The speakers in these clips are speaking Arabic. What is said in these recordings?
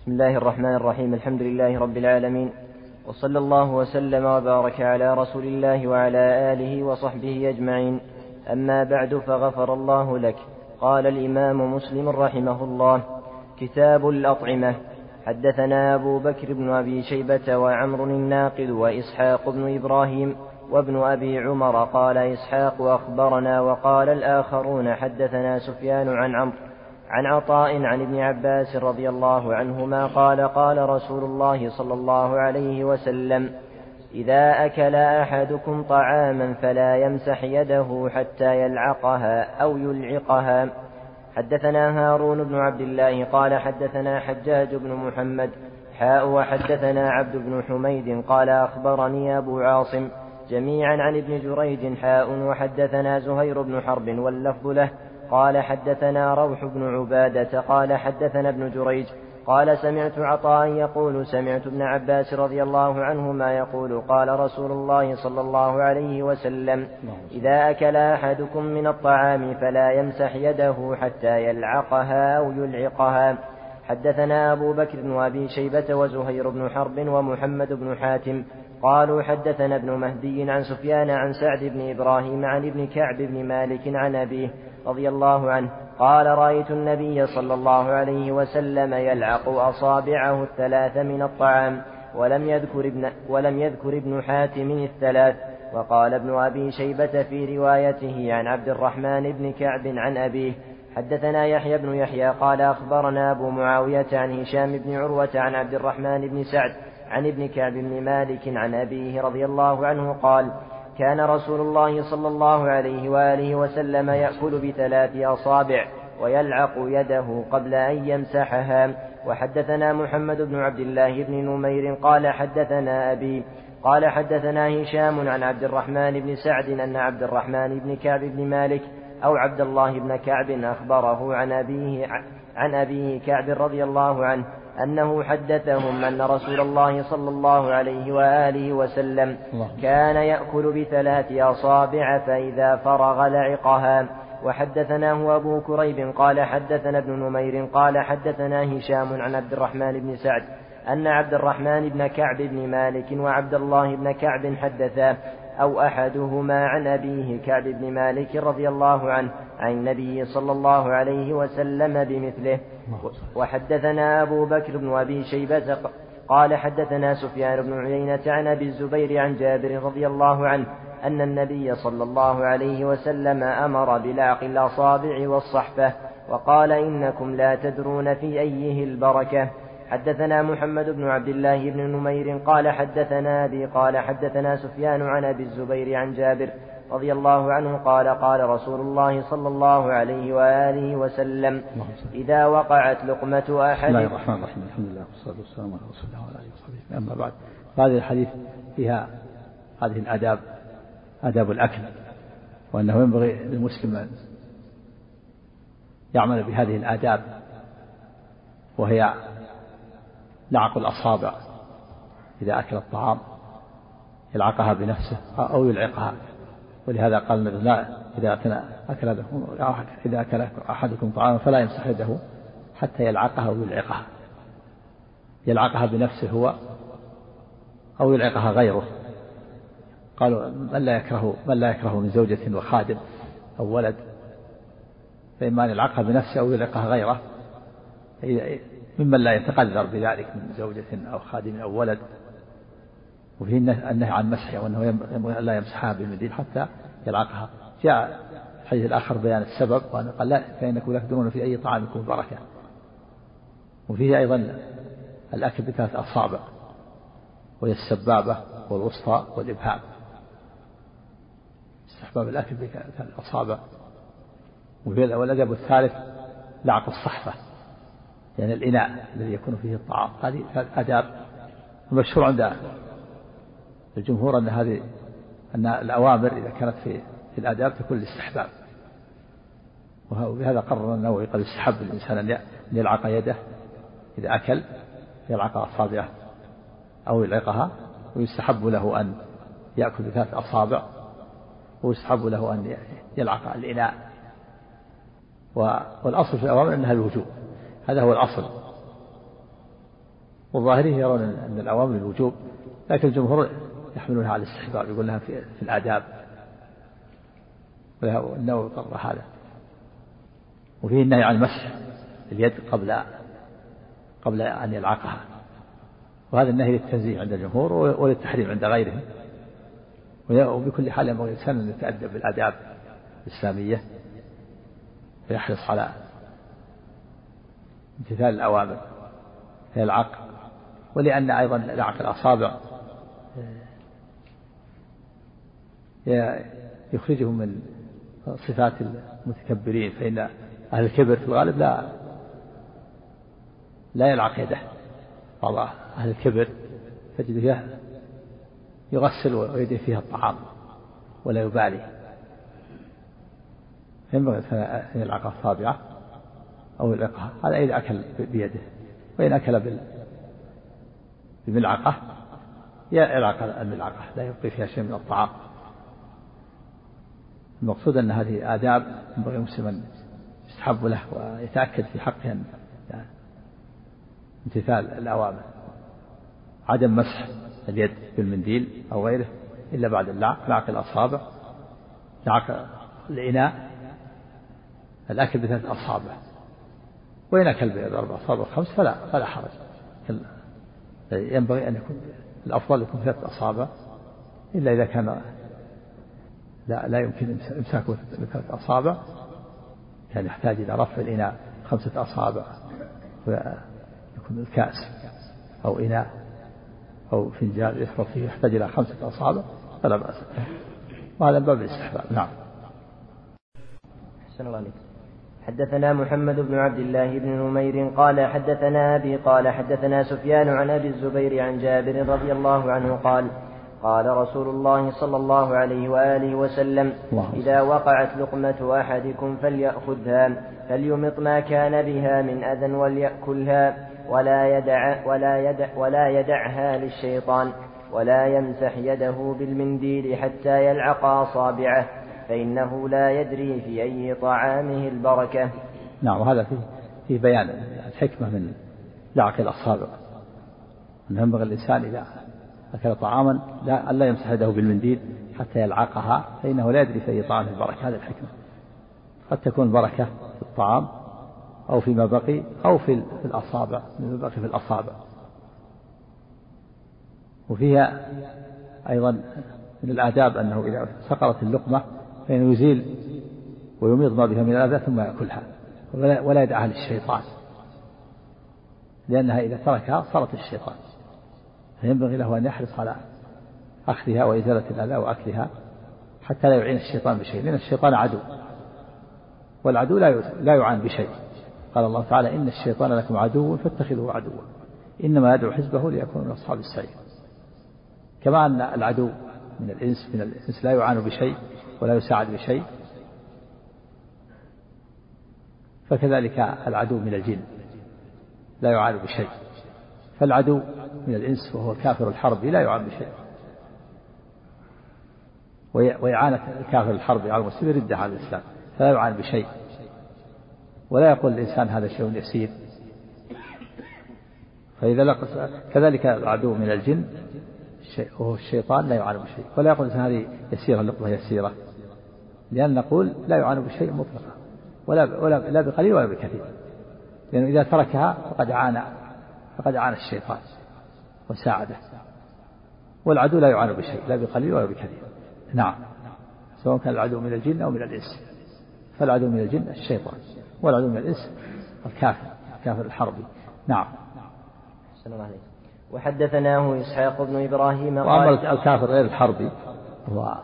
بسم الله الرحمن الرحيم الحمد لله رب العالمين وصلى الله وسلم وبارك على رسول الله وعلى آله وصحبه أجمعين. أما بعد فغفر الله لك. قال الإمام مسلم رحمه الله كتاب الأطعمة. حدثنا أبو بكر بن أبي شيبة وعمر الناقد وإسحاق بن إبراهيم وابن أبي عمر قال إسحاق أخبرنا وقال الآخرون حدثنا سفيان عن عمرو عن عطاء عن ابن عباس رضي الله عنهما قال قال رسول الله صلى الله عليه وسلم إذا أكل أحدكم طعاما فلا يمسح يده حتى يلعقها أو يلعقها. حدثنا هارون بن عبد الله قال حدثنا حجاج بن محمد حاء وحدثنا عبد بن حميد قال أخبرني أبو عاصم جميعا عن ابن جريج حاء وحدثنا زهير بن حرب واللفظ له قال حدثنا روح بن عبادة قال حدثنا ابن جريج قال سمعت عطاء يقول سمعت ابن عباس رضي الله عنهما يقول قال رسول الله صلى الله عليه وسلم إذا أكل أحدكم من الطعام فلا يمسح يده حتى يلعقها أو يلعقها. حدثنا أبو بكر بن أبي شيبة وزهير بن حرب ومحمد بن حاتم قالوا حدثنا ابن مهدي عن سفيان عن سعد بن إبراهيم عن ابن كعب بن مالك عن أبيه رضي الله عنه قال رأيت النبي صلى الله عليه وسلم يلعق أصابعه الثلاث من الطعام ولم يذكر ابن ولم يذكر ابن حاتم الثلاث. وقال ابن أبي شيبة في روايته عن عبد الرحمن بن كعب عن أبيه حدثنا يحيى بن يحيى قال أخبرنا أبو معاوية عن هشام بن عروة عن عبد الرحمن بن سعد عن ابن كعب بن مالك عن أبيه رضي الله عنه قال كان رسول الله صلى الله عليه وآله وسلم يأكل بثلاث أصابع ويلعق يده قبل أن يمسحها. وحدثنا محمد بن عبد الله بن نمير قال حدثنا أبي قال حدثنا هشام عن عبد الرحمن بن سعد أن عبد الرحمن بن كعب بن مالك أو عبد الله بن كعب أخبره عن أبيه عن أبيه كعب رضي الله عنه أنه حدثهم أن رسول الله صلى الله عليه وآله وسلم كان يأكل بثلاث أصابع فإذا فرغ لعقها. وحدثناه أبو كريب قال حدثنا ابن نمير قال حدثنا هشام عن عبد الرحمن بن سعد أن عبد الرحمن بن كعب بن مالك وعبد الله بن كعب حدثا أو أحدهما عن أبيه كعب بن مالك رضي الله عنه عن النبي صلى الله عليه وسلم بمثله. وحدثنا أبو بكر بن أبي شيبة قال حدثنا سفيان بن عيينة عن أبي الزبير عن جابر رضي الله عنه أن النبي صلى الله عليه وسلم أمر بلعق الأصابع والصحفة وقال إنكم لا تدرون في أيه البركة. حدثنا محمد بن عبد الله بن نمير قال حدثنا أبي قال حدثنا سفيان عن أبي الزبير عن جابر رضي الله عنه قال قال رسول الله صلى الله عليه وآله وسلم إذا وقعت لقمة أحد بسم الله الرحمن الرحيم. الحمد لله والصلاة والسلام على رسول الله وعلى آله وصحبه. أما بعد هذه الحديث فيها هذه الآداب آداب الأكل وأنه ينبغي للمسلم أن يعمل بهذه الآداب وهي لعق الأصابع إذا أكل الطعام يلعقها بنفسه أو يلعقها. ولهذا قال النبي لا إذا أكل إذا أكل أحدكم طعاما فلا يمسح يده حتى يلعقها أو يلعقها. يلعقها بنفسه هو أو يلعقها غيره. قالوا من لا يكره من لا يكره من زوجة وخادم أو ولد؟ فإما أن يلعقها بنفسه أو يلعقها غيره. ممن لا يتقدر بذلك من زوجة أو خادم أو ولد. وفيه النهي عن مسحها وأنه ينبغي لا يمسحها بالمنديل حتى يلعقها جاء الحديث الآخر بيان السبب وأنه قال لا فإنكم لا تدرون في أي طعامكم بركة. وفيه أيضا الأكل بثلاث أصابع وهي السبابة والوسطى والإبهام. استحباب الأكل بثلاث أصابع. والأدب الثالث لعق الصحفة. يعني الإناء الذي يكون فيه الطعام. هذه آداب المشهور عند الجمهور أن هذه أن الأوامر إذا كانت في في الآداب تكون للاستحباب. وبهذا قرر النووي قد يستحب للإنسان أن يلعق يده إذا أكل يلعق أصابعه أو يلعقها ويستحب له أن يأكل بثلاث أصابع ويستحب له أن يلعق الإناء. والأصل في الأوامر أنها الوجوب هذا هو الأصل. والظاهرية يرون أن الأوامر الوجوب لكن الجمهور يحملونها على الاستحباب يقول لها في, في الآداب. والنووي قرر هذا. وفيه النهي عن مسح اليد قبل قبل أن يلعقها. وهذا النهي للتنزيه عند الجمهور وللتحريم عند غيرهم وبكل حال ينبغي الإنسان أن يتأدب بالآداب الإسلامية فيحرص على امتثال الأوامر في العقل ولأن أيضا لعق الأصابع يخرجهم من صفات المتكبرين فإن أهل الكبر في الغالب لا لا يلعق يده. بعض أهل الكبر تجده يغسل ويده فيها الطعام ولا يبالي. ينبغي أن يلعق أصابعه. أو يلعقها هذا إذا أكل بيده. وإن أكل بالملعقة يلعق الملعقة. لا يبقي فيها شيء من الطعام. المقصود أن هذه آداب ينبغي المسلم أن يستحب له ويتأكد في حقه أن يعني امتثال الأوامر. عدم مسح اليد بالمنديل أو غيره إلا بعد اللعق لعق الأصابع لعق الإناء الأكل بثلاث أصابع. وإن أكل بأربع أصابع خمس فلا فلا حرج. ينبغي أن يكون الأفضل يكون ثلاث أصابع إلا إذا كان لا لا يمكن إمساكه بثلاث أصابع. كان يحتاج إلى رفع الإناء خمسة أصابع ويكون الكأس أو إناء أو فنجان يشرب فيه يحتاج إلى خمسة أصابع فلا بأس. وهذا باب الاستحباب. نعم. أحسن الله عليك. حدثنا محمد بن عبد الله بن نمير قال حدثنا أبي قال حدثنا سفيان عن أبي الزبير عن جابر رضي الله عنه قال قال رسول الله صلى الله عليه وآله وسلم إذا وقعت لقمة أحدكم فليأخذها فليمط ما كان بها من أذى وليأكلها ولا يدع ولا يدع ولا يدعها للشيطان ولا يمسح يده بالمنديل حتى يلعق أصابعه. فإنه لا يدري في أي طعامه البركة. نعم وهذا فيه, فيه بيان الحكمة من لعق الأصابع. أن ينبغي الإنسان إذا أكل طعاما لا ألا يمسح يده بالمنديل حتى يلعقها فإنه لا يدري في أي طعام البركة. هذه الحكمة. قد تكون البركة في الطعام أو فيما بقي أو في الأصابع فيما بقي في الأصابع. وفيها أيضا من الآداب أنه إذا سقطت اللقمة فإنه يزيل ويميض ما بها من الأذى ثم يأكلها ولا يدعها للشيطان لأنها إذا تركها صارت الشيطان فينبغي له أن يحرص على أخذها وإزالة الأذى وأكلها حتى لا يعين الشيطان بشيء لأن الشيطان عدو والعدو لا لا يعان بشيء. قال الله تعالى إن الشيطان لكم عدو فاتخذوه عدوا. إنما يدعو حزبه ليكونوا من أصحاب السعير. كما أن العدو من الإنس من الإنس لا يعان بشيء ولا يساعد بشيء. فكذلك العدو من الجن لا يعان بشيء. فالعدو من الإنس وهو كافر الحرب لا يعان بشيء. وإعانة الكافر الحرب على المسلم ردة على الإسلام فلا يعان بشيء. ولا يقول الإنسان هذا شيء يسير. فإذا لقى كذلك العدو من الجن وهو الشيطان لا يعان بشيء ولا يقول هذه يسيرة اللقمة يسيرة. لأن نقول لا يعان بشيء مطلقا. ولا ولا لا بقليل ولا بكثير. لأنه إذا تركها فقد عانى فقد عانى الشيطان وساعده. والعدو لا يعان بشيء لا بقليل ولا بكثير. نعم. سواء كان العدو من الجن أو من الإنس. فالعدو من الجن الشيطان والعدو من الإنس الكافر الكافر الحربي. نعم. السلام عليكم. وحدثناه إسحاق بن إبراهيم وأما الكافر غير الحربي هو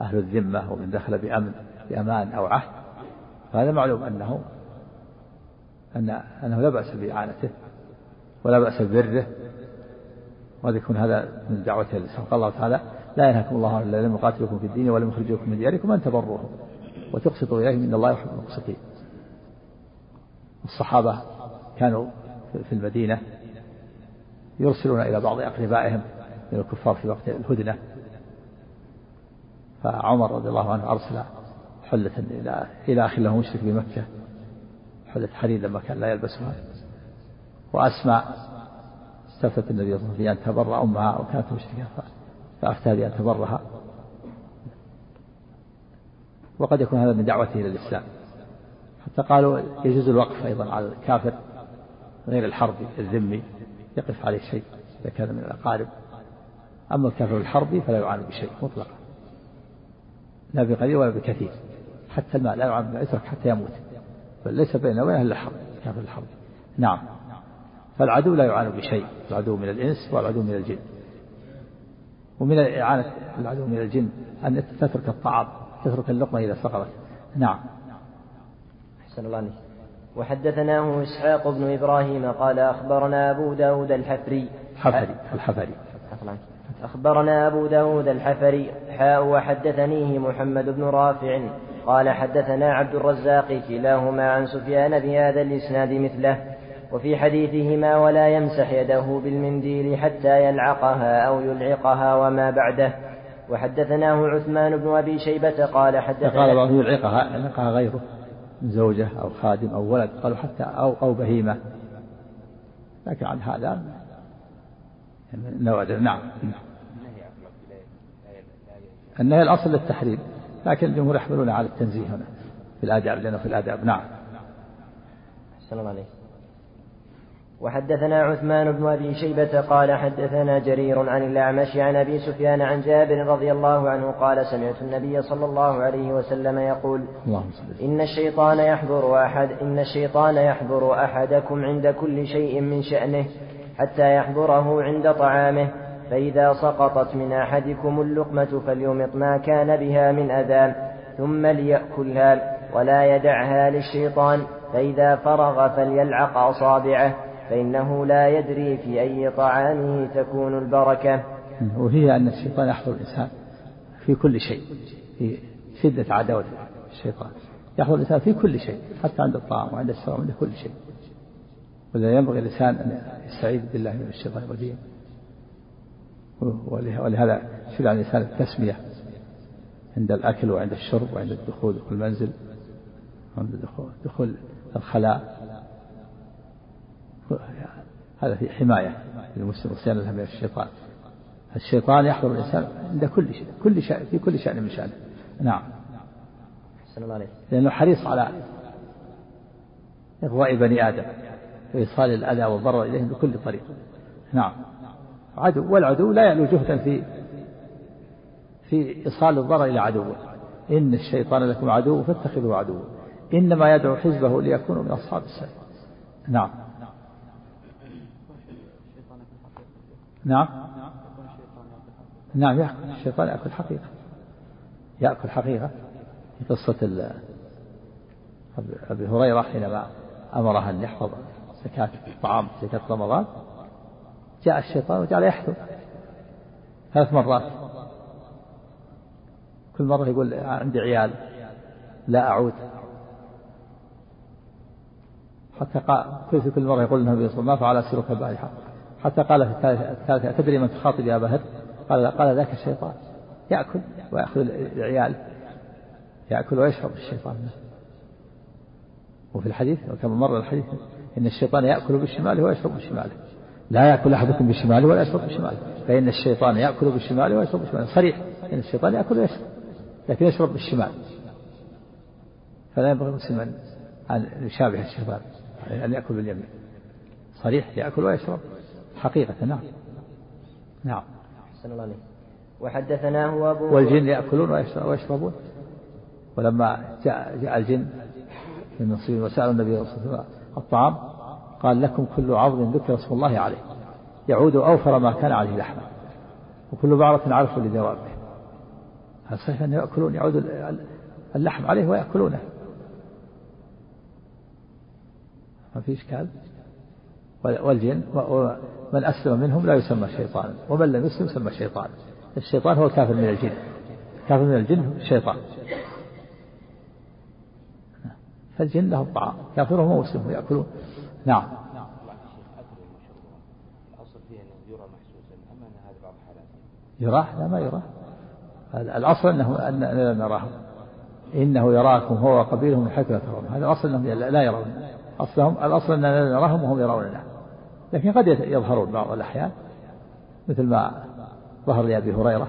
أهل الذمة ومن دخل بأمن بأمان أو عهد فهذا معلوم أنه أن أنه لا بأس بإعانته ولا بأس ببره وقد يكون هذا من دعوته قال الله تعالى لا ينهاكم الله عن الذين يقاتلكم في الدين ولم يخرجوكم من دياركم أن تبروهم وتقسطوا إليهم إن الله يحب المقسطين. الصحابة كانوا في المدينة يرسلون إلى بعض أقربائهم من الكفار في وقت الهدنة. فعمر رضي الله عنه أرسل حلة إلى إلى أخ له مشرك بمكة حلة حرير لما كان لا يلبسها. وأسماء استفتت النبي صلى الله عليه وسلم أن تبرأ أمها وكانت مشركة فأفتى بأن تبرها وقد يكون هذا من دعوته إلى الإسلام. حتى قالوا يجوز الوقف أيضا على الكافر غير الحربي الذمي. يقف عليه شيء إذا كان من الأقارب. أما الكافر الحربي فلا يعان بشيء مطلقا. لا بقليل ولا بكثير. حتى الماء لا يعان يترك حتى يموت. بل ليس بينه وبينه إلا الحرب الكافر الحربي. نعم. فالعدو لا يعان بشيء. العدو من الإنس والعدو من الجن. ومن إعانة العدو من الجن أن تترك الطعام تترك اللقمة إذا سقطت. نعم. أحسن الله عليك وحدثناه إسحاق بن إبراهيم قال أخبرنا أبو داود الحفري. حفري الحفري. أخبرنا أبو داود الحفري حاء وحدثنيه محمد بن رافع. قال حدثنا عبد الرزاق كلاهما عن سفيان بهذا الإسناد مثله. وفي حديثهما ولا يمسح يده بالمنديل حتى يلعقها أو يلعقها وما بعده. وحدثناه عثمان بن أبي شيبة قال حدثنا قال يلعقها يلعقها غيره. زوجة أو خادم أو ولد قالوا حتى أو أو بهيمة. لكن عن هذا نعم. النهي الأصل للتحريم. لكن الجمهور يحملون على التنزيه هنا في الآداب لأنه في الآداب. نعم. أحسن الله عليك وحدثنا عثمان بن أبي شيبة قال حدثنا جرير عن الأعمش عن أبي سفيان عن جابر رضي الله عنه قال سمعت النبي صلى الله عليه وسلم يقول إن الشيطان يحضر أحد إن الشيطان يحضر أحدكم عند كل شيء من شأنه حتى يحضره عند طعامه فإذا سقطت من أحدكم اللقمة فليمط ما كان بها من أذى ثم ليأكلها ولا يدعها للشيطان فإذا فرغ فليلعق أصابعه. فإنه لا يدري في أي طعامه تكون البركة. وهي أن الشيطان يحضر الإنسان في كل شيء في شدة عداوة الشيطان. يحضر الإنسان في كل شيء حتى عند الطعام وعند الشراب وعند كل شيء. ولذا ينبغي الإنسان أن يستعيذ بالله من الشيطان الرجيم. ولهذا شرع الإنسان التسمية عند الأكل وعند الشرب وعند الدخول دخول المنزل وعند دخول, دخول الخلاء. هذا في حماية للمسلم وصيانة له من الشيطان. الشيطان يحضر الإنسان عند كل شيء كل شيء في كل شأن من شأنه. نعم. الله عليك لأنه حريص على إغواء بني آدم وإيصال الأذى والضرر إليهم بكل طريق. نعم. عدو والعدو لا يألو جهدا في في إيصال الضرر إلى عدوه إن الشيطان لكم عدو فاتخذوه عدوا. إنما يدعو حزبه ليكونوا من أصحاب السعير نعم. نعم. نعم يأكل الشيطان يأكل حقيقة. يأكل حقيقة. في قصة أبي هريرة حينما أمرها أن يحفظ زكاة الطعام زكاة رمضان جاء الشيطان وجعل يحثو ثلاث مرات. كل مرة يقول عندي عيال لا أعود. حتى قال كل مرة يقول النبي صلى الله عليه وسلم ما فعل أسيرك البارحة حتى قال في الثالثة تدري من تخاطب يا أبا هر قال قال ذاك الشيطان. يأكل ويأخذ العيال. يأكل ويشرب الشيطان. وفي الحديث وكما مر الحديث إن الشيطان يأكل بالشمال ويشرب بالشمال لا يأكل أحدكم بالشمال ولا يشرب بالشمال فإن الشيطان يأكل بالشمال ويشرب بالشمال صريح. إن الشيطان يأكل ويشرب لكن يشرب بالشمال. فلا ينبغي المسلم أن يشابه الشيطان أن يأكل باليمين. صريح يأكل ويشرب. حقيقة نعم. نعم. أحسن الله عليك. وحدثناه أبو والجن يأكلون ويشربون. ولما جاء جاء الجن من نصيب وسأل النبي صلى الله عليه وسلم الطعام قال لكم كل عظم ذكر اسم الله عليه. يعود أوفر ما كان عليه لحما. وكل بعرة عرف لدوابه هذا صحيح أن يأكلون يعود اللحم عليه ويأكلونه؟ ما في إشكال؟ والجن ومن أسلم منهم لا يسمى شيطانا ومن لم يسلم يسمى شيطان. الشيطان هو الكافر من الجن. كافر من الجن شيطان. فالجن لهم طعام كافرهم ومسلمهم يأكلون. نعم. يراه؟ لا ما يراه. الأصل أنه أن لا نراه إنه يراكم هو وقبيله من حيث لا ترون هذا الأصل أنهم لا يرون. أصلهم الأصل أننا لا نراهم وهم يروننا. لكن قد يظهرون بعض الأحيان مثل ما ظهر لأبي هريرة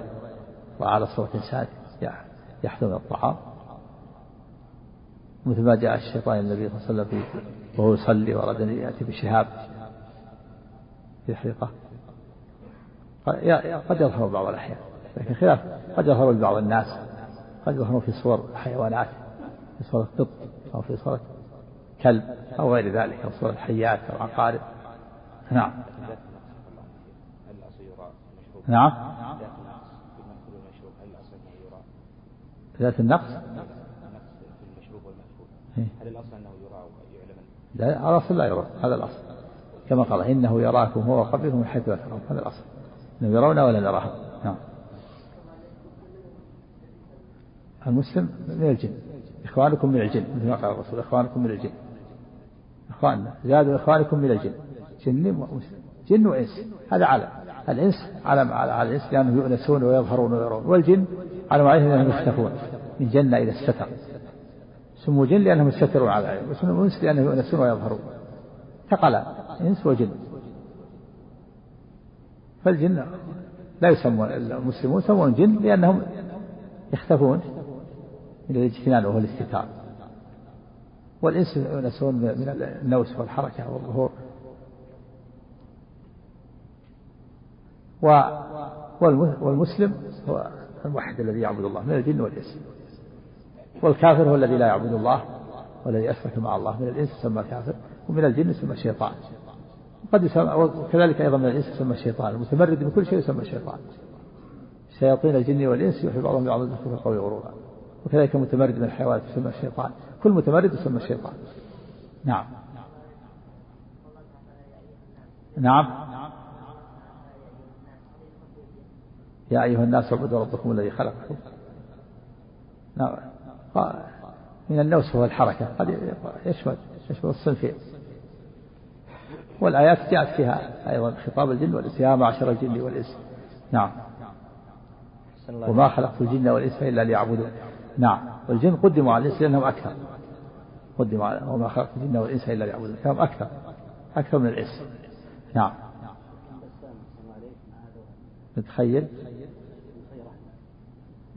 وعلى صورة إنسان يحث من الطعام. مثل ما جاء الشيطان النبي صلى الله عليه وسلم وهو يصلي وأراد أن يأتي بشهاب يحرقه قد يظهر بعض الأحيان لكن خلاف قد يظهر لبعض الناس قد يظهر في صور حيوانات في صورة قط أو في صورة كلب أو غير ذلك أو صورة حيات أو عقارب. نعم. نعم. ذات النقص؟ هل الأصل أنه يرى ويعلم لا الأصل لا يرى هذا الأصل. كما قال إنه يراكم هو وقبلكم من حيث لا ترون هذا الأصل. إنهم يرون ولا نراهم نعم. المسلم من الجن. إخوانكم من الجن مثل ما قال الرسول إخوانكم من الجن. إخواننا زادوا إخوانكم من الجن. جن ومسلم جن وإنس هذا علم الإنس علم على الإنس لأنهم يؤنسون ويظهرون ويرون. والجن علم عليهم أنهم يختفون. من جنة إلى الستر. سموا جن لأنهم يستترون على العين. وسموا أنس لأنهم يؤنسون ويظهرون. ثقلا إنس وجن. فالجن لا يسمون المسلمون يسمون جن لأنهم يختفون من الاجتنان وهو الاستتار. والإنس يؤنسون من النوس والحركة والظهور. والمسلم هو الموحد الذي يعبد الله من الجن والإنس. والكافر هو الذي لا يعبد الله والذي أشرك مع الله من الإنس يسمى كافر ومن الجن يسمى شيطان. قد يسمى وكذلك أيضا من الإنس يسمى الشيطان المتمرد من كل شيء يسمى الشيطان شياطين الجن والإنس يوحي بعضهم بعض الزخرف القول غرورا. وكذلك المتمرد من الحيوانات يسمى الشيطان كل متمرد يسمى الشيطان نعم. نعم. يا أيها الناس اعبدوا ربكم الذي خلقكم. نعم. من النوس هو الحركة. قد يشمل يشمل الصنفين والآيات جاءت فيها أيضا خطاب الجن والإنس. يا معشر الجن والإنس. نعم. وما خلقت الجن والإنس إلا ليعبدون. نعم. والجن قدموا على الإنس لأنهم أكثر. قدموا على وما خلقت الجن والإنس إلا ليعبدون. كانوا أكثر. أكثر من الإنس. نعم. نتخيل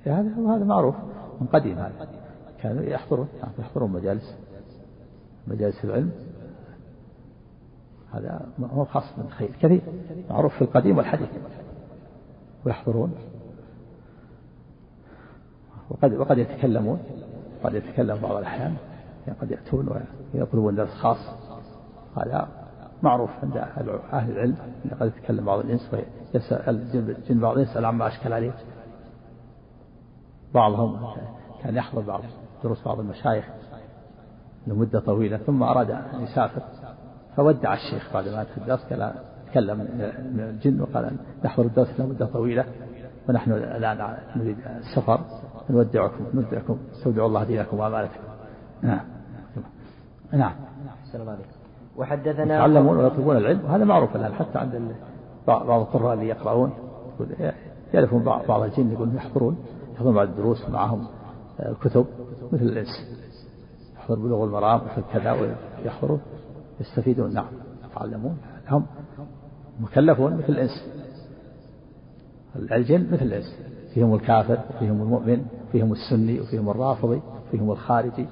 هذا هذا معروف من قديم هذا. كانوا يحضرون يحضرون مجالس مجالس العلم. هذا هو خاص من الخير كثير معروف في القديم والحديث. ويحضرون. وقد وقد يتكلمون قد يتكلم بعض الأحيان. يعني قد يأتون ويطلبون درس خاص. هذا معروف عند أهل العلم. قد يتكلم بعض الإنس ويسأل بعض يسأل عما أشكل عليه. بعضهم كان يحضر بعض دروس بعض المشايخ لمدة طويلة ثم أراد أن يسافر. فودع الشيخ بعد ما انتهى الدرس قال تكلم من الجن. وقال نحضر الدرس لمدة طويلة ونحن الآن نريد السفر نودعكم نودعكم استودع الله دينكم وأمانتكم. نعم. نعم. وحدثنا يتعلمون ويطلبون العلم وهذا معروف الآن حتى عند بعض القراء اللي يقرؤون يعرفون بعض الجن يقولون يحضرون. يحضرون بعض الدروس معهم كتب مثل الإنس يحضر بلوغ المرام مثل كذا ويحضرون يستفيدون نعم يتعلمون. هم مكلفون مثل الإنس الجن مثل الإنس فيهم الكافر وفيهم المؤمن وفيهم السني وفيهم الرافضي وفيهم الخارجي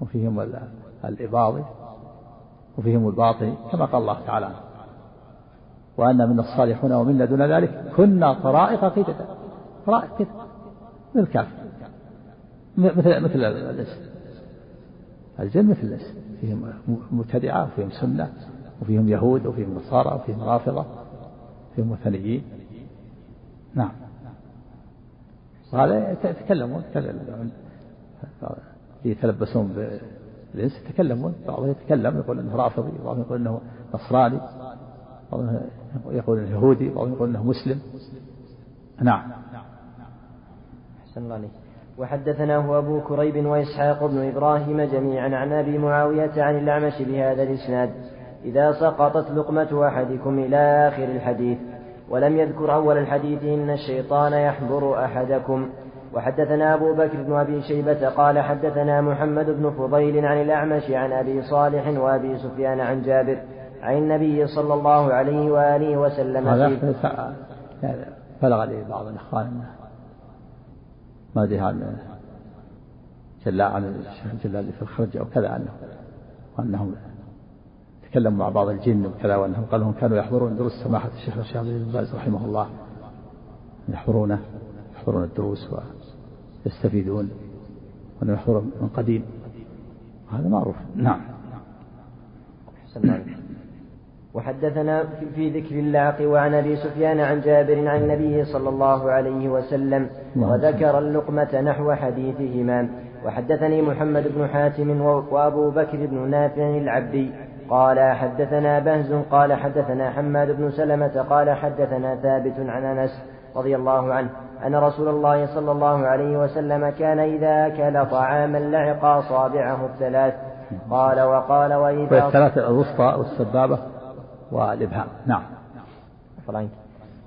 وفيهم الإباضي وفيهم الباطني كما قال الله تعالى وأن منا الصالحون ومنا دون ذلك كنا طرائق قددا من الكافر مثل مثل الإنس الجن مثل الإنس فيهم مبتدعة وفيهم سنة وفيهم يهود وفيهم نصارى وفيهم رافضة وفيهم وثنيين. نعم. وهذا يتكلمون يتلبسون بالإنس يتكلمون. بعضهم يتكلم يقول إنه رافضي بعضهم يقول إنه نصراني بعضهم يقول إنه يهودي بعضهم يقول إنه مسلم. نعم. أحسن الله عليك وحدثناه أبو كريب وإسحاق بن إبراهيم جميعا عن أبي معاوية عن الأعمش بهذا الإسناد. إذا سقطت لقمة أحدكم إلى آخر الحديث ولم يذكر أول الحديث إن الشيطان يحضر أحدكم. وحدثنا أبو بكر بن أبي شيبة قال حدثنا محمد بن فضيل عن الأعمش عن أبي صالح وأبي سفيان عن جابر عن النبي صلى الله عليه وآله وسلم هذا بلغ لي بعض الإخوان ما أدري عن جلاء عن الجلاء اللي في الخرج أو كذا عنه وأنهم تكلموا مع بعض الجن وكذا وأنهم قالوا هم كانوا يحضرون دروس سماحة الشيخ الشيخ بن باز رحمه الله يحضرونه يحضرون الدروس ويستفيدون وأنهم يحضرون من قديم. هذا معروف. نعم. وحدثنا في ذكر اللعق وعن أبي سفيان عن جابر عن النبي صلى الله عليه وسلم وذكر اللقمة نحو حديثهما. وحدثني محمد بن حاتم وأبو بكر بن نافع العبدي قال حدثنا بهز قال حدثنا حماد بن سلمة قال حدثنا ثابت عن أنس رضي الله عنه أن رسول الله صلى الله عليه وسلم كان إذا أكل طعاما لعق أصابعه الثلاث. قال وقال وإذا الثلاث الوسطى والسبابة والإبهام. نعم.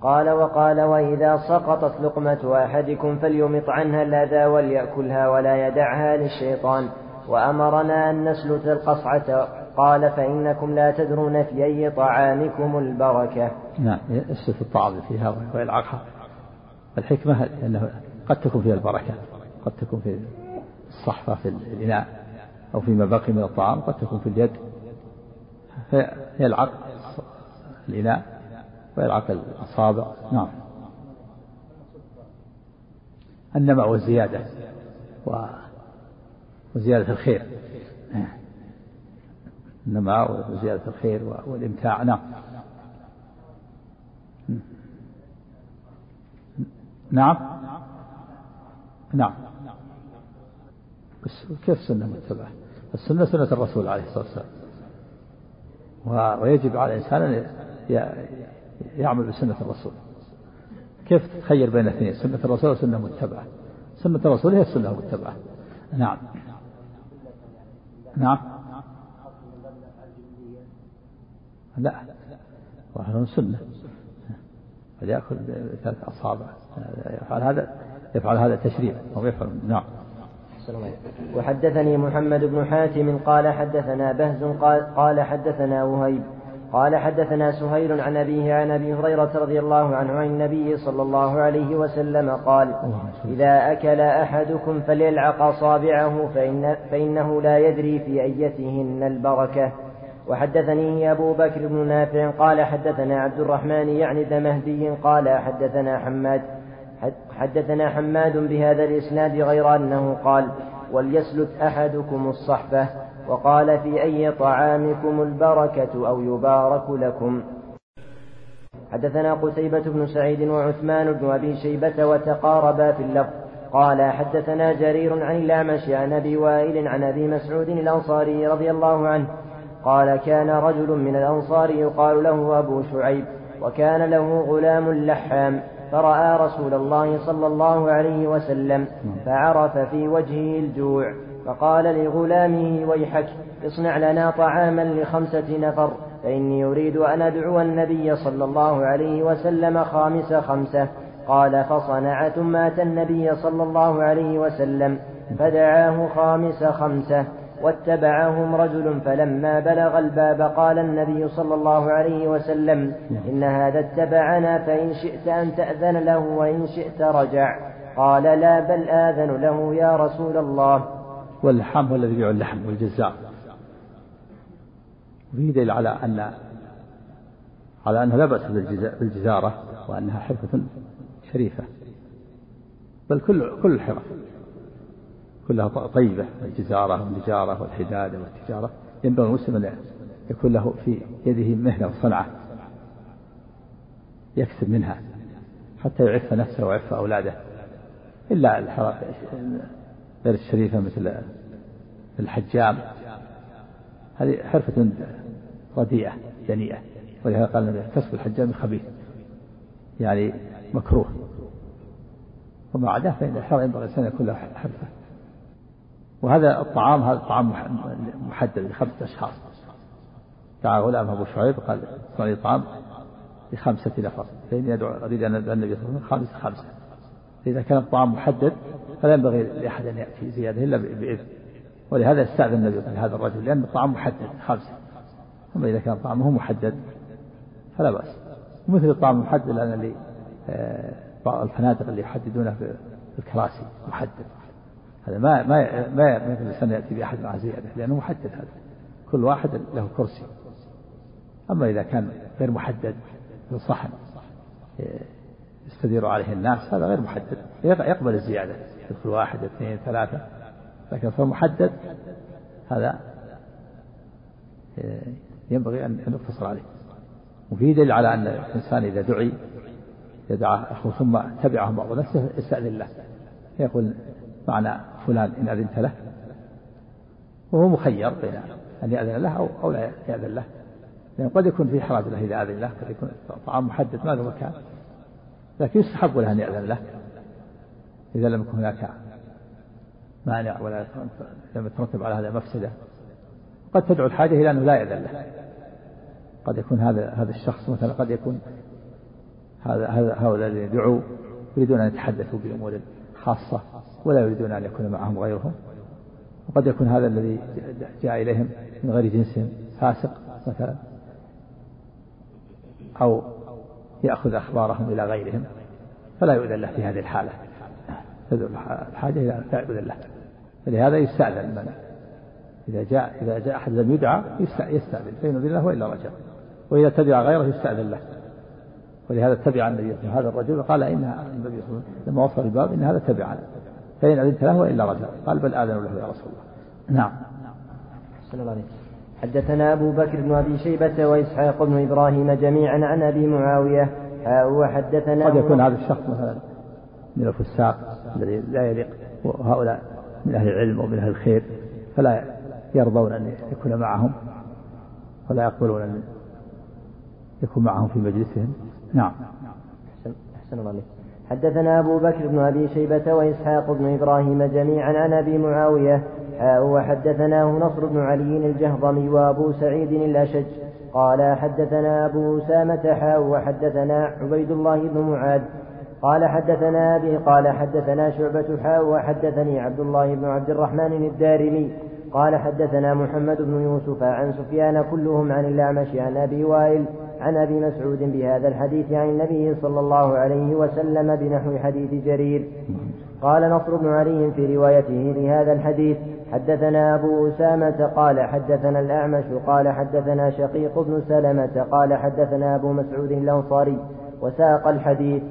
قال وقال وإذا سقطت لقمة أحدكم فليمط عنها الأذى وليأكلها ولا يدعها للشيطان. وأمرنا أن نسلت القصعة. قال فإنكم لا تدرون في أي طعامكم البركة. نعم. يسلت الطعام فيها ويلعقها الحكمة أنه قد تكون فيها البركة. قد تكون في الصحفة في الإناء أو فيما بقي من الطعام قد تكون في اليد. فيلعق الإناء ويلعق الأصابع. نعم. النماء والزيادة و... وزيادة الخير. النماء وزيادة الخير والإمتاع. نعم. نعم. نعم. بس كيف سنة متبعة؟ السنة سنة الرسول عليه الصلاة والسلام. ويجب على الإنسان يعمل بسنة الرسول. كيف تخير بين الاثنين؟ سنة الرسول وسنة متبعة؟ سنة الرسول هي السنة المتبعة. نعم. نعم. لا. واحد سنة فليأكل بثلاث أصابع. يفعل هذا يفعل هذا تشريع. أو يفعل نعم. وحدثني محمد بن حاتم قال حدثنا بهز قال حدثنا وهيب. قال حدثنا سهيل عن أبيه عن أبي هريرة رضي الله عنه عن النبي صلى الله عليه وسلم قال إذا أكل أحدكم فليلعق أصابعه فإن فإنه لا يدري في أيتهن البركة. وحدثني أبو بكر بن نافع قال حدثنا عبد الرحمن يعني ذا مهدي قال حدثنا حماد حدثنا حماد بهذا الإسناد غير أنه قال وليسلت أحدكم الصحبة وقال في أي طعامكم البركة أو يبارك لكم. حدثنا قتيبة بن سعيد وعثمان بن أبي شيبة وتقاربا في اللفظ. قال حدثنا جرير عن الأعمش عن أبي وائل عن أبي مسعود الأنصاري رضي الله عنه. قال كان رجل من الأنصار يقال له أبو شعيب وكان له غلام لحام. فرأى رسول الله صلى الله عليه وسلم فعرف في وجهه الجوع. فقال لغلامه ويحك اصنع لنا طعاما لخمسة نفر فإني أريد أن أدعو النبي صلى الله عليه وسلم خامس خمسة. قال فصنع ثم أتى النبي صلى الله عليه وسلم فدعاه خامس خمسة. واتبعهم رجل فلما بلغ الباب قال النبي صلى الله عليه وسلم إن هذا اتبعنا فإن شئت أن تأذن له وإن شئت رجع. قال لا بل آذن له يا رسول الله. واللحام هو الذي يبيع اللحم والجزاء وفيه دليل على أن على أنه لا بأس بالجزارة وأنها حرفة شريفة. بل كل كل الحرف كلها طيبة. الجزارة والنجارة والحدادة والتجارة. ينبغي المسلم أن يكون له في يده مهنة وصنعة. يكسب منها. حتى يعف نفسه ويعف أولاده. إلا غير الشريفة مثل الحجام هذه حرفة رديئة دنيئة ولهذا قال النبي كسب الحجام خبيث يعني مكروه. وما عداه فإن الحر ينبغي الإنسان يكون له حرفة. وهذا الطعام هذا الطعام محدد لخمسة أشخاص. دعا غلام أبو شعيب قال صنع طعام لخمسة نفر. فإني أدعو أريد أن النبي صلى الله عليه وسلم خمسة خمسة. إذا كان الطعام محدد فلا ينبغي لأحد أن يأتي زيادة إلا بإذن. ولهذا استأذن النبي هذا الرجل لأن الطعام محدد خمسة. أما إذا كان طعامه محدد فلا بأس. مثل الطعام المحدد الآن اللي بعض آه، الفنادق اللي يحددونه في الكراسي محدد. هذا ما ما ما مثل الإنسان يأتي بأحد مع زيادة لأنه محدد هذا. كل واحد له كرسي. أما إذا كان غير محدد في صحن آه، يستدير عليه الناس هذا غير محدد. يقبل الزيادة يدخل واحد اثنين ثلاثة لكن صار محدد هذا آه، ينبغي أن يقتصر عليه. وفي دليل على أن الإنسان إذا دعي يدعى أخوه ثم تبعه بعض نفسه يستأذن له. يقول معنى فلان إن أذنت له. وهو مخير بين أن يأذن له أو لا يأذن له. لأن قد يكون في حراج له إذا أذن له قد يكون طعام محدد ما له مكان لكن يستحب له أن يأذن له إذا لم يكن هناك مانع ولا لم يترتب على هذا مفسدة. قد تدعو الحاجة إلى أنه لا يأذن له. قد يكون هذا هذا الشخص مثلا قد يكون هذا هذا هؤلاء الذين دعوا يريدون أن يتحدثوا بأمور خاصة ولا يريدون أن يكون معهم غيرهم. وقد يكون هذا الذي جاء إليهم من غير جنسهم فاسق مثلا. أو يأخذ أخبارهم إلى غيرهم فلا يؤذن له في هذه الحالة. تدعو الحاجة إلى لا يؤذن له. فلهذا يستأذن من؟ إذا جاء إذا جاء أحد لم يدعى يستأذن فإن أذن له وإلا رجع وإذا تبع غيره يستأذن له. ولهذا تبع النبي هذا الرجل قال إن النبي صلى الله عليه وسلم لما وصل الباب إن هذا تبعنا فإن أذنت له وإلا رجع قال بل آذن له يا رسول الله. نعم. الله عليه وسلم حدثنا أبو بكر بن أبي شيبة وإسحاق بن إبراهيم جميعا عن أبي معاوية. وحدثنا قد يكون هذا الشخص مثلا من الفساق الذي لا يليق وهؤلاء من أهل العلم ومن أهل الخير فلا يرضون أن يكون معهم ولا يقبلون أن يكون معهم في مجلسهم. نعم. أحسن الله عليك. حدثنا أبو بكر بن أبي شيبة وإسحاق بن إبراهيم جميعا عن أبي معاوية. وحدثناه نصر بن علي الجهضمي وأبو سعيد الأشج. قال حدثنا أبو أسامة حاء وحدثنا عبيد الله بن معاذ. قال حدثنا أبي قال حدثنا شعبة حاء وحدثني عبد الله بن عبد الرحمن الدارمي. قال حدثنا محمد بن يوسف عن سفيان كلهم عن الأعمش عن أبي وائل عن أبي مسعود بهذا الحديث عن النبي صلى الله عليه وسلم بنحو حديث جرير. قال نصر بن علي في روايته لهذا الحديث حدثنا أبو أسامة قال حدثنا الأعمش قال حدثنا شقيق بن سلمة قال حدثنا أبو مسعود الأنصاري وساق الحديث.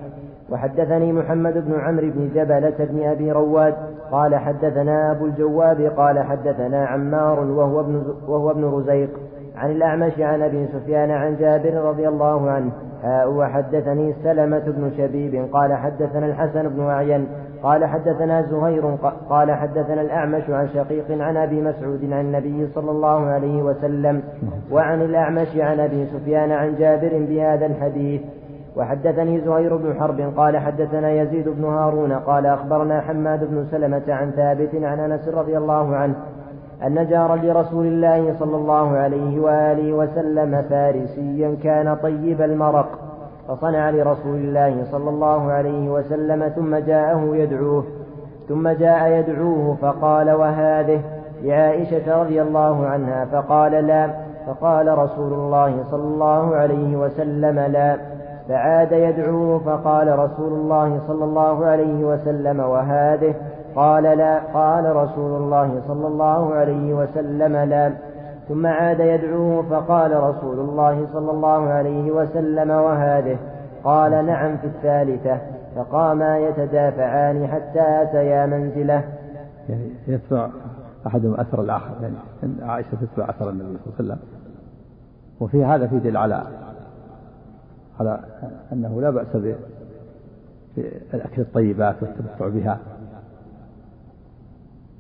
وحدثني محمد بن عمرو بن جبلة بن أبي رواد قال حدثنا أبو الجواب قال حدثنا عمار وهو ابن, وهو ابن رزيق عن الأعمش عن أبي سفيان عن جابر رضي الله عنه وحدثني سلمة بن شبيب قال حدثنا الحسن بن أعين قال حدثنا زهير قال حدثنا الأعمش عن شقيق عن أبي مسعود عن النبي صلى الله عليه وسلم وعن الأعمش عن أبي سفيان عن جابر بهذا الحديث. وحدثني زهير بن حرب قال حدثنا يزيد بن هارون قال أخبرنا حماد بن سلمة عن ثابت عن أنس رضي الله عنه أن جارا لرسول الله صلى الله عليه وآله وسلم فارسيا كان طيب المرق. فصنع لرسول الله صلى الله عليه وسلم ثم جاءه يدعوه ثم جاء يدعوه فقال وهذه؟ لعائشة رضي الله عنها فقال لا فقال رسول الله صلى الله عليه وسلم لا. فعاد يدعوه فقال رسول الله صلى الله عليه وسلم وهذه؟ قال لا قال رسول الله صلى الله عليه وسلم لا. ثم عاد يدعوه فقال رسول الله صلى الله عليه وسلم وهذه. قال نعم في الثالثة. فقاما يتدافعان حتى أتيا منزله. يعني يتبع أحدهم أثر الآخر يعني عائشة تتبع أثر النبي صلى الله عليه وسلم. وفي هذا في دل على على أنه لا بأس بأكل الطيبات والتمتع بها.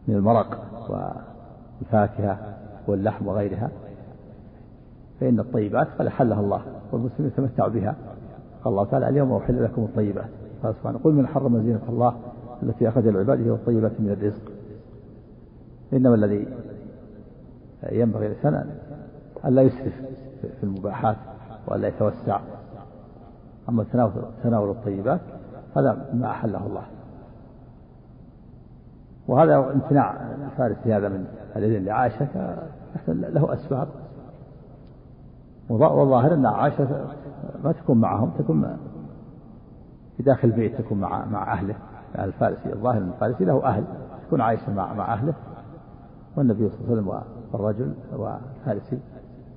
من المرق والفاكهة. واللحم وغيرها فإن الطيبات قد أحلها الله والمسلم يتمتع بها. قال الله تعالى اليوم أحل لكم الطيبات. قال سبحانه قل من حرم زينة الله التي أخرج لعباده والطيبات من الرزق. إنما الذي ينبغي الإنسان أن لا يسرف في المباحات وألا يتوسع. أما تناول الطيبات هذا ما أحله الله. وهذا امتناع الفارس في هذا من الإذن لعائشة له أسباب. والظاهر أن عائشة ما تكون معهم تكون في داخل البيت تكون مع مع أهله. الفارسي الظاهر أن الفارسي له أهل تكون عائشة مع مع أهله. والنبي صلى الله عليه وسلم والرجل والفارسي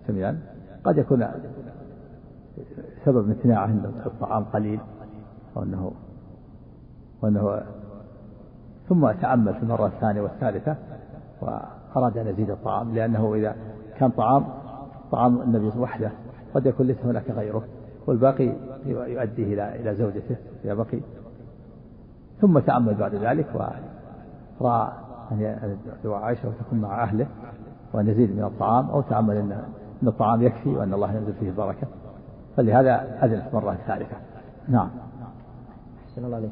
جميعا. قد يكون سبب امتناعه إنه الطعام قليل وانه وأنه ثم تأمل في المرة الثانية والثالثة وأراد أن يزيد الطعام لأنه إذا كان طعام طعام النبي وحده قد يكون ليس هناك غيره والباقي يؤديه إلى إلى زوجته إذا بقي. ثم تأمل بعد ذلك ورأى أن يدعو عائشة وتكون مع أهله وأن يزيد من الطعام أو تأمل أن أن الطعام يكفي وأن الله ينزل فيه البركة. فلهذا أذن في المرة الثالثة نعم. أحسن الله عليك.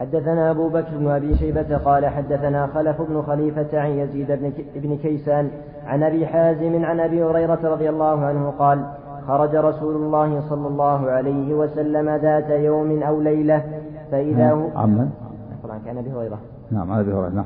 حدثنا أبو بكر بن أبي شيبة قال حدثنا خلف بن خليفة عن يزيد بن كيسان عن أبي حازم عن أبي هريرة رضي الله عنه قال خرج رسول الله صلى الله عليه وسلم ذات يوم أو ليلة فإذا هو عمن؟ عن أبي هريرة نعم أبي هريرة نعم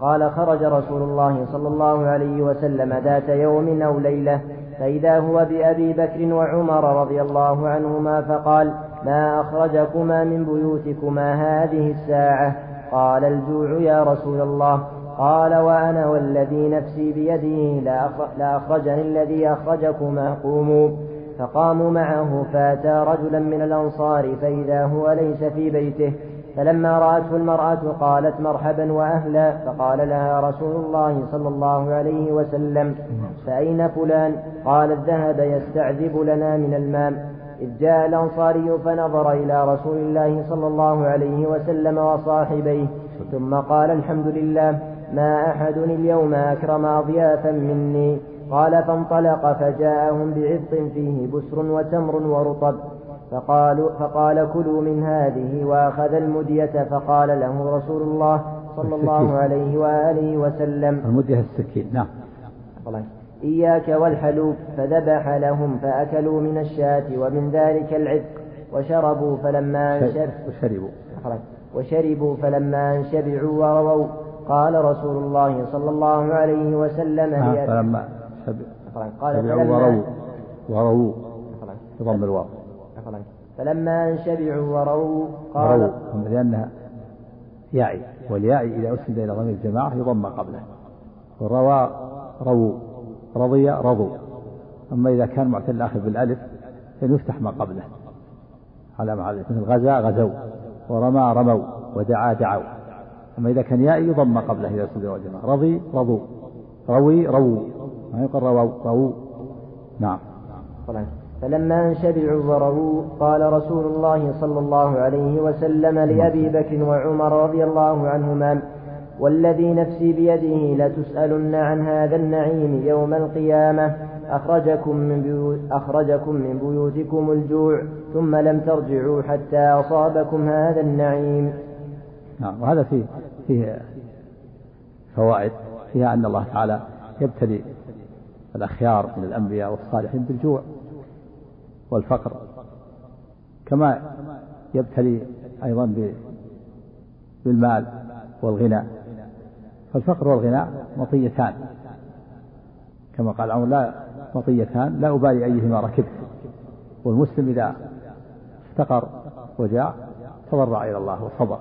قال خرج رسول الله صلى الله عليه وسلم ذات يوم أو ليلة فإذا هو بأبي بكر وعمر رضي الله عنهما فقال ما أخرجكما من بيوتكما هذه الساعة. قال الجوع يا رسول الله. قال وأنا والذي نفسي بيده لأخرجني الذي أخرجكما. قوموا. فقاموا معه فأتى رجلا من الأنصار فإذا هو ليس في بيته. فلما رأته المرأة قالت مرحبا وأهلا. فقال لها رسول الله صلى الله عليه وسلم. فأين فلان؟ قالت ذهب يستعذب لنا من الماء. إذ جاء الأنصاري فنظر إلى رسول الله صلى الله عليه وسلم وصاحبيه ثم قال الحمد لله ما أحد اليوم أكرم أضيافا مني. قال فانطلق فجاءهم بعبط فيه بسر وتمر ورطب. فقالوا فقال كلوا من هذه وأخذ المدية فقال له رسول الله صلى الله عليه وآله وسلم. المدية السكين نعم. إياك والحلوب فذبح لهم فأكلوا من الشاة ومن ذلك العتق وشربوا فلما وشربوا. وشربوا فلما شبعوا ورووا قال رسول الله صلى الله عليه وسلم آه فلما قال فلما ورووا ورووا بضم الواو. فلما شبعوا ورووا قال لأنها ياعي والياء إذا أسند إلى ضمير الجماعة يضم قبله. وروى رووا. رضي رضوا أما إذا كان معتل الآخر بالألف فإن يفتح ما قبله. على مع مثل غزا غزوا ورمى رموا. ودعا دعوا. أما إذا كان ياء يضم ما قبله إذا سد الجماعة رضي رضوا روي رووا ما يقول رووا رووا نعم. فلما شبعوا ورووا قال رسول الله صلى الله عليه وسلم لأبي بكر وعمر رضي الله عنهما والذي نفسي بيده لتسألن عن هذا النعيم يوم القيامة. أخرجكم من, بيوت أخرجكم من بيوتكم الجوع ثم لم ترجعوا حتى أصابكم هذا النعيم. نعم وهذا فيه فيه فوائد فيها أن الله تعالى يبتلي الأخيار من الأنبياء والصالحين بالجوع والفقر كما يبتلي أيضا بالمال والغنى. فالفقر والغنى مطيتان. كما قال عمر لا مطيتان لا أبالي أيهما ركبت. والمسلم إذا افتقر وجاع تضرع إلى الله وصبر.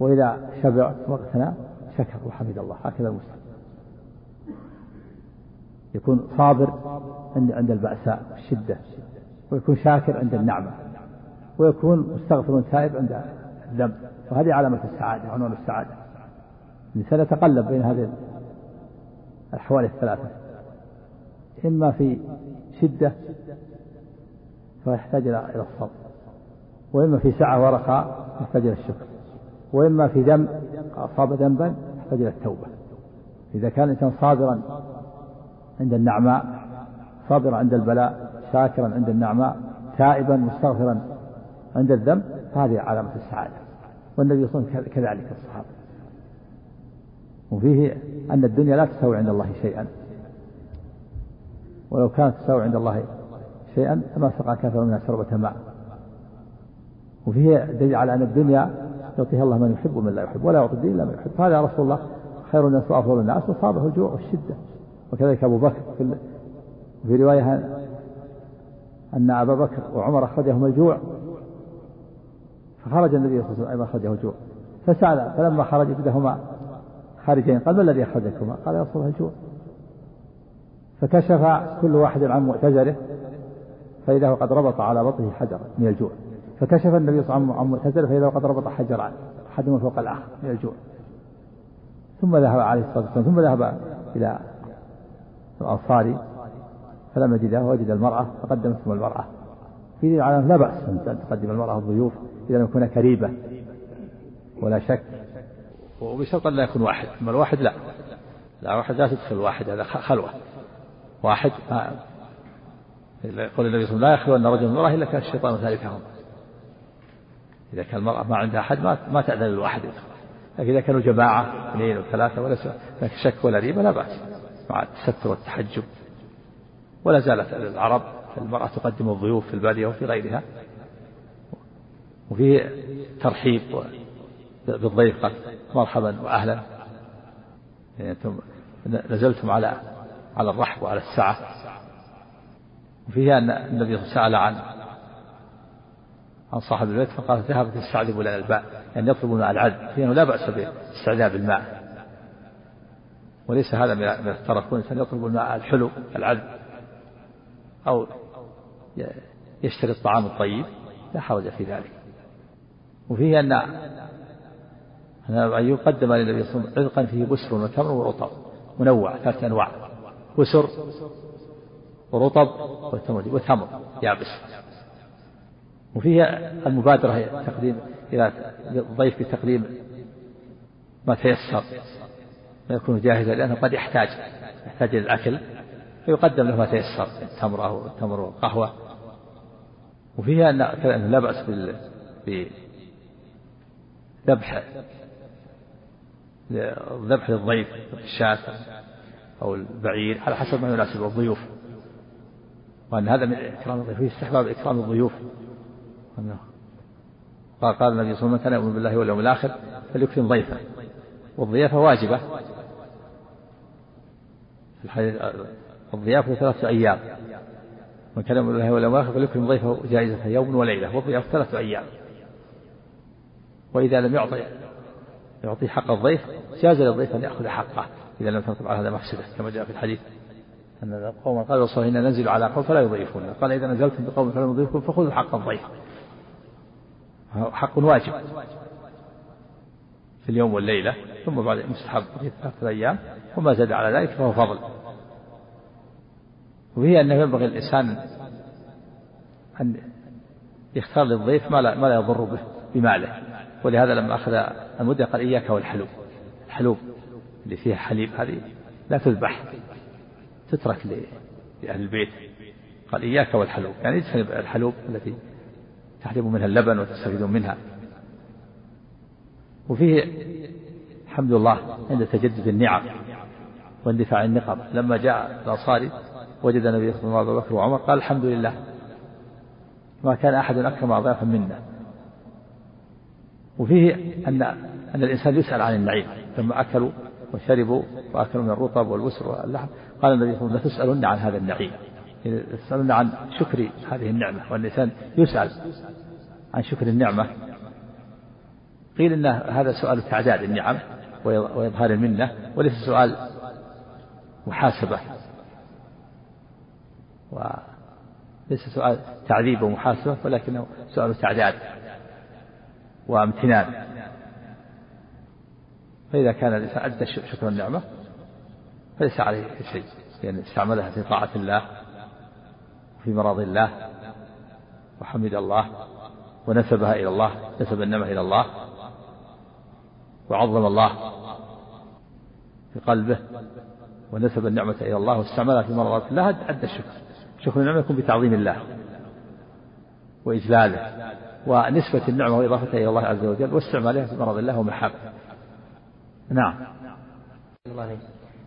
وإذا شبع واغتنى شكر وحمد الله. هكذا المسلم. يكون صابر عند البأساء والشدة. ويكون شاكر عند النعمة. ويكون مستغفر تائب عند الذنب. وهذه علامة السعادة عنوان السعادة. الإنسان يتقلب بين هذه الأحوال الثلاثة إما في شدة فيحتاج إلى الصبر وإما في سعة ورخاء يحتاج إلى الشكر وإما في ذنب أصاب ذنبا يحتاج إلى التوبة. إذا كان الإنسان صابرا عند النعماء صابرا عند البلاء شاكرا عند النعماء تائبا مستغفرا عند الذنب هذه علامة السعادة. والنبي صلى الله عليه وسلم كذلك الصحابة. وفيه أن الدنيا لا تساوي عند الله شيئا. ولو كانت تساوي عند الله شيئا لما سقى كافر منها شربة ماء. وفيه دليل على أن الدنيا يعطيها الله من يحب ومن لا يحب ولا يعطي الدين إلا من يحب. هذا رسول الله خير الناس وأفضل الناس وصابه الجوع والشدة. وكذلك أبو بكر في, في رواية أن أبا بكر وعمر أخرجهم الجوع فخرج النبي صلى الله عليه وسلم أيضا أخرجه الجوع. فسأل فلما خرج بدهما خارجين قال ما الذي أخرجكما؟ قال الله الجوع فكشف كل واحد عن مؤتزره فإذا هو قد ربط على بطنه حجرا من الجوع. فكشف النبي صلى الله عليه وسلم عن مؤتزره فإذا هو قد ربط حجرا أحدهما فوق الآخر من الجوع. ثم ذهب عليه الصلاة والسلام ثم ذهب إلى الأنصاري فلم يجدها وجد المرأة فقدمتهم المرأة. في على لا بأس أن تقدم المرأة الضيوف إذا لم يكون كريبة ولا شك. وبشرط أن لا يكون واحد. أما الواحد لا. لا واحد لا تدخل واحد هذا خلوة. واحد ما يقول النبي صلى الله عليه وسلم لا يخلو أن رجل امرأة إلا كان الشيطان ثالثهم. إذا كان المرأة ما عندها أحد ما ما تأذن للواحد لكن إذا كانوا جماعة اثنين وثلاثة ولا شك ولا ريبة لا بأس. مع التستر والتحجب. ولا زالت العرب المرأة تقدم الضيوف في البادية وفي غيرها. وفيه ترحيب بالضيف قال مرحبا وأهلا. يعني أنتم نزلتم على على الرحب وعلى السعة. وفيه أن النبي سأل عن عن صاحب البيت فقال ذهبت تستعذب لنا الماء يعني يطلب الماء العذب فإنه لا بأس باستعذاب الماء. وليس هذا من الترف الإنسان يطلب الماء الحلو العذب. أو يشتري الطعام الطيب. لا حرج في ذلك. وفيه أن أن يقدم للنبي صلى الله عليه وسلم عذقا فيه بسر وتمر ورطب منوع ثلاثة أنواع. بسر ورطب وتمر يابس. وفيه المبادرة تقديم إلى الضيف بتقديم ما تيسر ما يكون جاهزا لأنه قد يحتاج يحتاج إلى الأكل. فيقدم له ما تيسر التمر أو التمر والقهوة وفيها أن لا بأس بذبح ذبح للضيف الشاة أو البعير على حسب ما يناسب الضيوف. وأن هذا من إكرام الضيوف فيه استحباب إكرام الضيوف. قال قال النبي صلى الله عليه وسلم من كان يؤمن بالله واليوم الآخر فليكرم ضيفه. والضيافة واجبة. الضيافة ثلاثة أيام. من كان يؤمن بالله واليوم الآخر فليكرم ضيفه جائزة يوم وليلة. والضيافة ثلاثة أيام. وإذا لم يعطي يعطي حق الضيف جاز للضيف أن يأخذ حقه. إذا لم ترتب على هذا مفسدة كما جاء في الحديث أن قوما قالوا صلى الله ننزل على قوم فلا يضيفون. قال إذا نزلتم بقوم فلا يضيفكم فخذوا حق الضيف. حق واجب في اليوم والليلة ثم بعد مستحب في ثلاثة أيام وما زاد على ذلك فهو فضل. وهي أنه ينبغي الإنسان أن يختار للضيف ما لا, ما لا يضر به بماله. ولهذا لما أخذ المدة قال إياك والحلوب. الحلوب اللي فيها حليب هذه لا تذبح تترك لأهل البيت. قال إياك والحلوب. يعني اجتنب الحلوب التي تحلب منها اللبن وتستفيدون منها. وفيه الحمد لله عند تجدد النعم واندفاع النقم. لما جاء الأنصاري وجد النبي صلى الله عليه وسلم بكر وعمر قال الحمد لله. ما كان أحد أكرم أضعافا منا. وفيه أن أن الإنسان يسأل عن النعيم لما أكلوا وشربوا وأكلوا من الرطب والبسر واللحم. قال النبي صلى الله عليه وسلم لتسألن عن هذا النعيم. يسألون عن شكر هذه النعمة والإنسان يسأل عن شكر النعمة. قيل إن هذا سؤال تعداد النعم وإظهار المنة وليس سؤال محاسبة. وليس سؤال تعذيب ومحاسبة ولكنه سؤال تعداد. وامتنان. فإذا كان الإنسان أدى شكر النعمة فليس عليه شيء لأن استعملها في طاعة الله وفي مرض الله وحمد الله ونسبها إلى الله نسب النعمة إلى الله وعظم الله في قلبه ونسب النعمة إلى الله واستعملها في مرضات الله أدى الشكر. شكر النعمة يكون بتعظيم الله وإجلاله. ونسبة النعمة وإضافتها إلى الله عز وجل واستعمالها في مرض الله ومحبه نعم.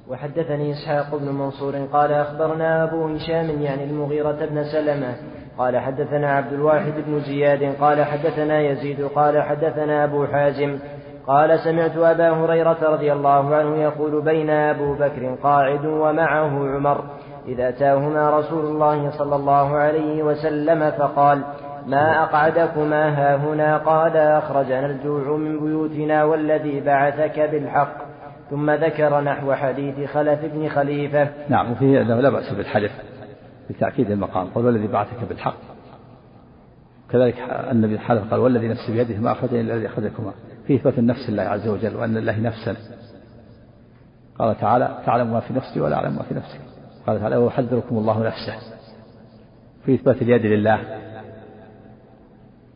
وحدثني إسحاق بن منصور قال أخبرنا أبو هشام يعني المغيرة بن سلمة قال حدثنا عبد الواحد بن زياد قال حدثنا يزيد قال حدثنا أبو حازم قال سمعت أبا هريرة رضي الله عنه يقول بين أبو بكر قاعد ومعه عمر إذ أتاهما رسول الله صلى الله عليه وسلم فقال ما أقعدكما هاهنا قال أخرجنا الجوع من بيوتنا والذي بعثك بالحق. ثم ذكر نحو حديث خلف بن خليفة. نعم وفيه أنه لا بأس بالحلف بتأكيد المقام قال والذي بعثك بالحق. كذلك النبي حلف قال والذي نفسي بيده ما أخرجني إلا الذي أخرجكما. في إثبات النفس لله عز وجل وأن لله نفسا. قال تعالى تعلم ما في نفسي ولا أعلم ما في نفسك قال تعالى ويحذركم الله نفسه في إثبات اليد لله.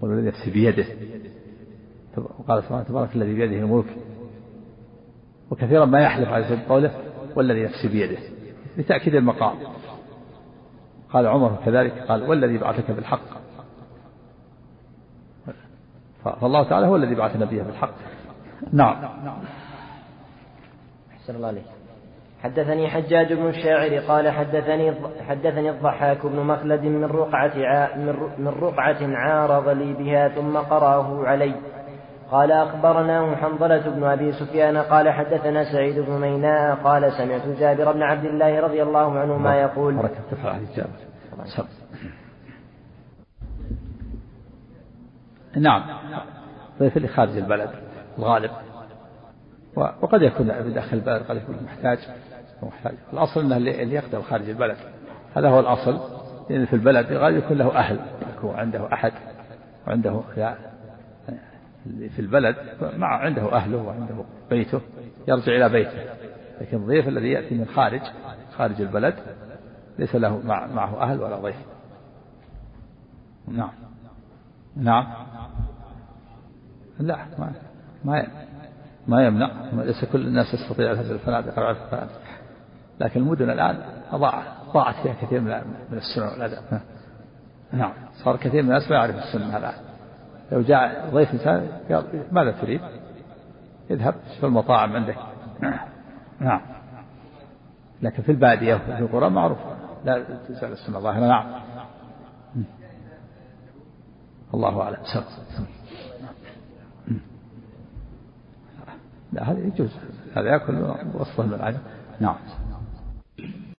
والذي نفسي بيده. وقال سبحانه تبارك الذي بيده الملك. وكثيرا ما يحلف على قوله والذي نفسي بيده. لتأكيد المقام. قال عمر كذلك قال والذي بعثك بالحق. فالله تعالى هو الذي بعث نبيه بالحق. نعم. أحسن الله عليك حدثني حجاج بن الشاعر قال حدثني حدثني الضحاك بن مخلد من رقعة من رقعة عارض لي بها ثم قرأه علي. قال أخبرنا حنظلة بن أبي سفيان قال حدثنا سعيد بن ميناء قال سمعت جابر بن عبد الله رضي الله عنهما يقول. نعم. ضيف اللي خارج البلد الغالب. وقد يكون بداخل البلد قد يكون محتاج محتاج الأصل أنه اللي يقدر خارج البلد. هذا هو الأصل. لأن في البلد غالب يكون له أهل. يكون عنده أحد وعنده في البلد مع عنده أهله وعنده بيته يرجع إلى بيته. لكن الضيف الذي يأتي من خارج خارج البلد ليس له معه أهل ولا ضيف. نعم. نعم. لا ما ما يمنع. ليس كل الناس يستطيع الفنادق أو الفنادق لكن المدن الآن ضاعت ضاعت فيها كثير من من السنن والأدب. نعم صار كثير من الناس ما يعرف السنة الآن. لو جاء ضيف إنسان قال ماذا تريد؟ اذهب في المطاعم عندك. نعم. لكن في البادية وفي القرى معروف. لا تزال السنة ظاهرة نعم. الله أعلم. لا هذا يجوز. هذا يأكل وسط الملعب نعم.